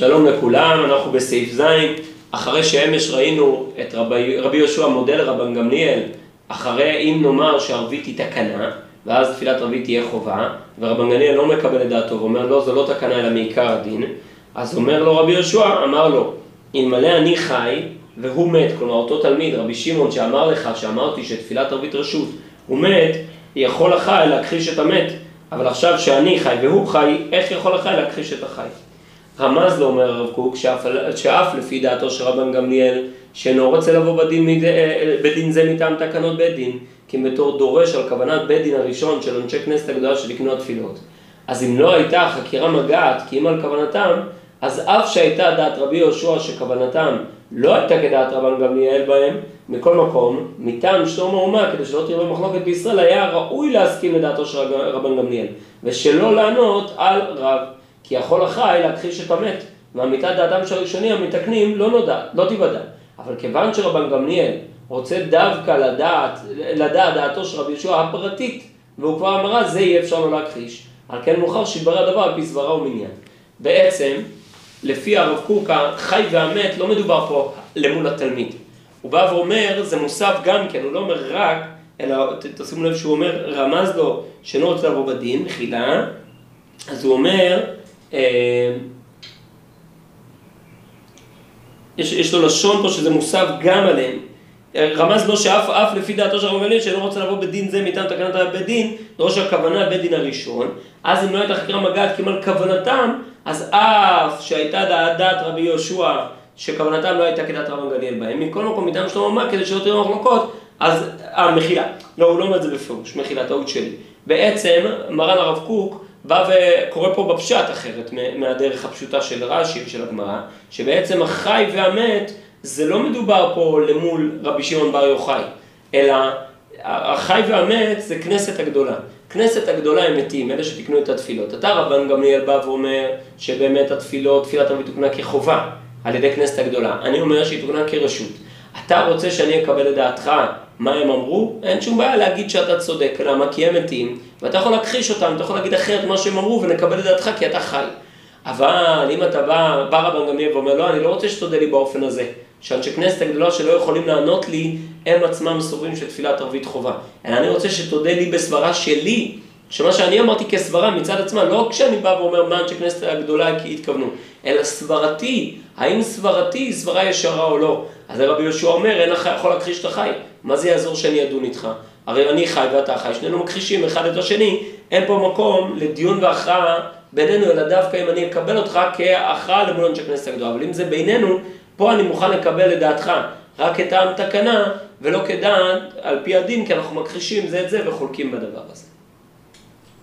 שלום לכולם, אנחנו בסעיף ז', אחרי שאמש ראינו את רבי, רבי יהושע מודה לרבן גמליאל, אחרי אם נאמר שערבית היא תקנה, ואז תפילת ערבית תהיה חובה, ורבן גמליאל לא מקבל את דעתו ואומר לא, זו לא תקנה אלא מעיקר הדין, אז אומר לו רבי יהושע, אמר לו, אלמלא אני חי והוא מת, כלומר אותו תלמיד, רבי שמעון, שאמר לך, שאמרתי שתפילת ערבית רשות, הוא מת, יכול החי להכחיש את המת, אבל עכשיו שאני חי והוא חי, איך יכול החי להכחיש את החי? רמז לו, אומר הרב קוק, שאף, שאף לפי דעתו של רבן גמליאל, שאינו רוצה לבוא בדין, מד... אה, בדין זה מטעם תקנות בית דין, כי בתור דורש על כוונת בית דין הראשון של אנשי כנסת הגדולה שלקנו התפילות. אז אם לא הייתה חקירה מגעת כי אם על כוונתם, אז אף שהייתה דעת רבי יהושע שכוונתם לא הייתה כדעת רבן גמליאל בהם, מכל מקום, מטעם שלום האומה, כדי שלא תהיה במחלוקת בישראל, היה ראוי להסכים לדעתו של רבן גמליאל, ושלא לענות על רב. כי יכול החי להכחיש את המת, ואמיתת דעתם של הראשונים המתקנים לא נודע, לא תיוודע. אבל כיוון שרבן גמליאל רוצה דווקא לדעת, לדעת דעתו של רבי יהושע הפרטית, והוא כבר אמרה, זה יהיה אפשר לא להכחיש. על כן מאוחר שיתברר הדבר על פי סברה ומניין. בעצם, לפי הרב קוק, החי והמת לא מדובר פה למול התלמיד. הוא בא ואומר, זה מוסף גם כן, הוא לא אומר רק, אלא תשימו לב שהוא אומר, רמז לו שאינו רוצה לבוא בדין, מחילה, אז הוא אומר, יש, יש לו לשון פה שזה מוסף גם עליהם. רמז לו שאף אף לפי דעתו של רבי גמליאל שלא רוצה לבוא בדין זה מטעם תקנת הבית דין, דורש הכוונה בית דין הראשון, אז אם לא הייתה חקירה מגעת כמעט כוונתם, אז אף שהייתה דעת, רבי יהושע שכוונתם לא הייתה כדעת רבי גמליאל בהם, מכל מקום מטעם שלמה מה כדי שלא תהיינה מחלוקות, אז, אה, מחילה, לא, הוא לא אומר את זה בפירוש, מחילה, טעות שלי. בעצם, מרן הרב קוק, בא וקורא פה בפשט אחרת מהדרך הפשוטה של רש"י ושל הגמרא, שבעצם החי והמת זה לא מדובר פה למול רבי שמעון בר יוחאי, אלא החי והמת זה כנסת הגדולה. כנסת הגדולה הם מתים, אלה שתיקנו את התפילות. אתה רבן גמליאל בא ואומר שבאמת התפילות, תפילת רבי תוקנה כחובה על ידי כנסת הגדולה. אני אומר שהיא תוקנה כרשות. אתה רוצה שאני אקבל את דעתך מה הם אמרו, אין שום בעיה להגיד שאתה צודק, למה? כי הם מתים, ואתה יכול להכחיש אותם, אתה יכול להגיד אחרת מה שהם אמרו ונקבל את דעתך כי אתה חי. אבל אם אתה בא, בא רבן גמליאל ואומר, לא, אני לא רוצה שתודה לי באופן הזה, שאנשי כנסת הגדולה שלא יכולים לענות לי, הם עצמם סוברים שתפילת ערבית חובה. אלא אני רוצה שתודה לי בסברה שלי, שמה שאני אמרתי כסברה מצד עצמה, לא כשאני בא ואומר מה אנשי כנסת הגדולה התכוונו, אלא סברתי, האם סברתי היא סברה ישרה או לא. אז רבי יהושע אומר, אין לך יכול להכחיש את החי. מה זה יעזור שאני אדון איתך? הרי אני חי ואתה חי, שנינו מכחישים אחד את השני, אין פה מקום לדיון והכרעה בינינו, אלא דווקא אם אני אקבל אותך כהכרעה למול אנשי כנסת הגדולה. אבל אם זה בינינו, פה אני מוכן לקבל את דעתך רק כטעם תקנה, ולא כדעת על פי הדין, כי אנחנו מכחישים זה את זה וחולקים בדבר הזה.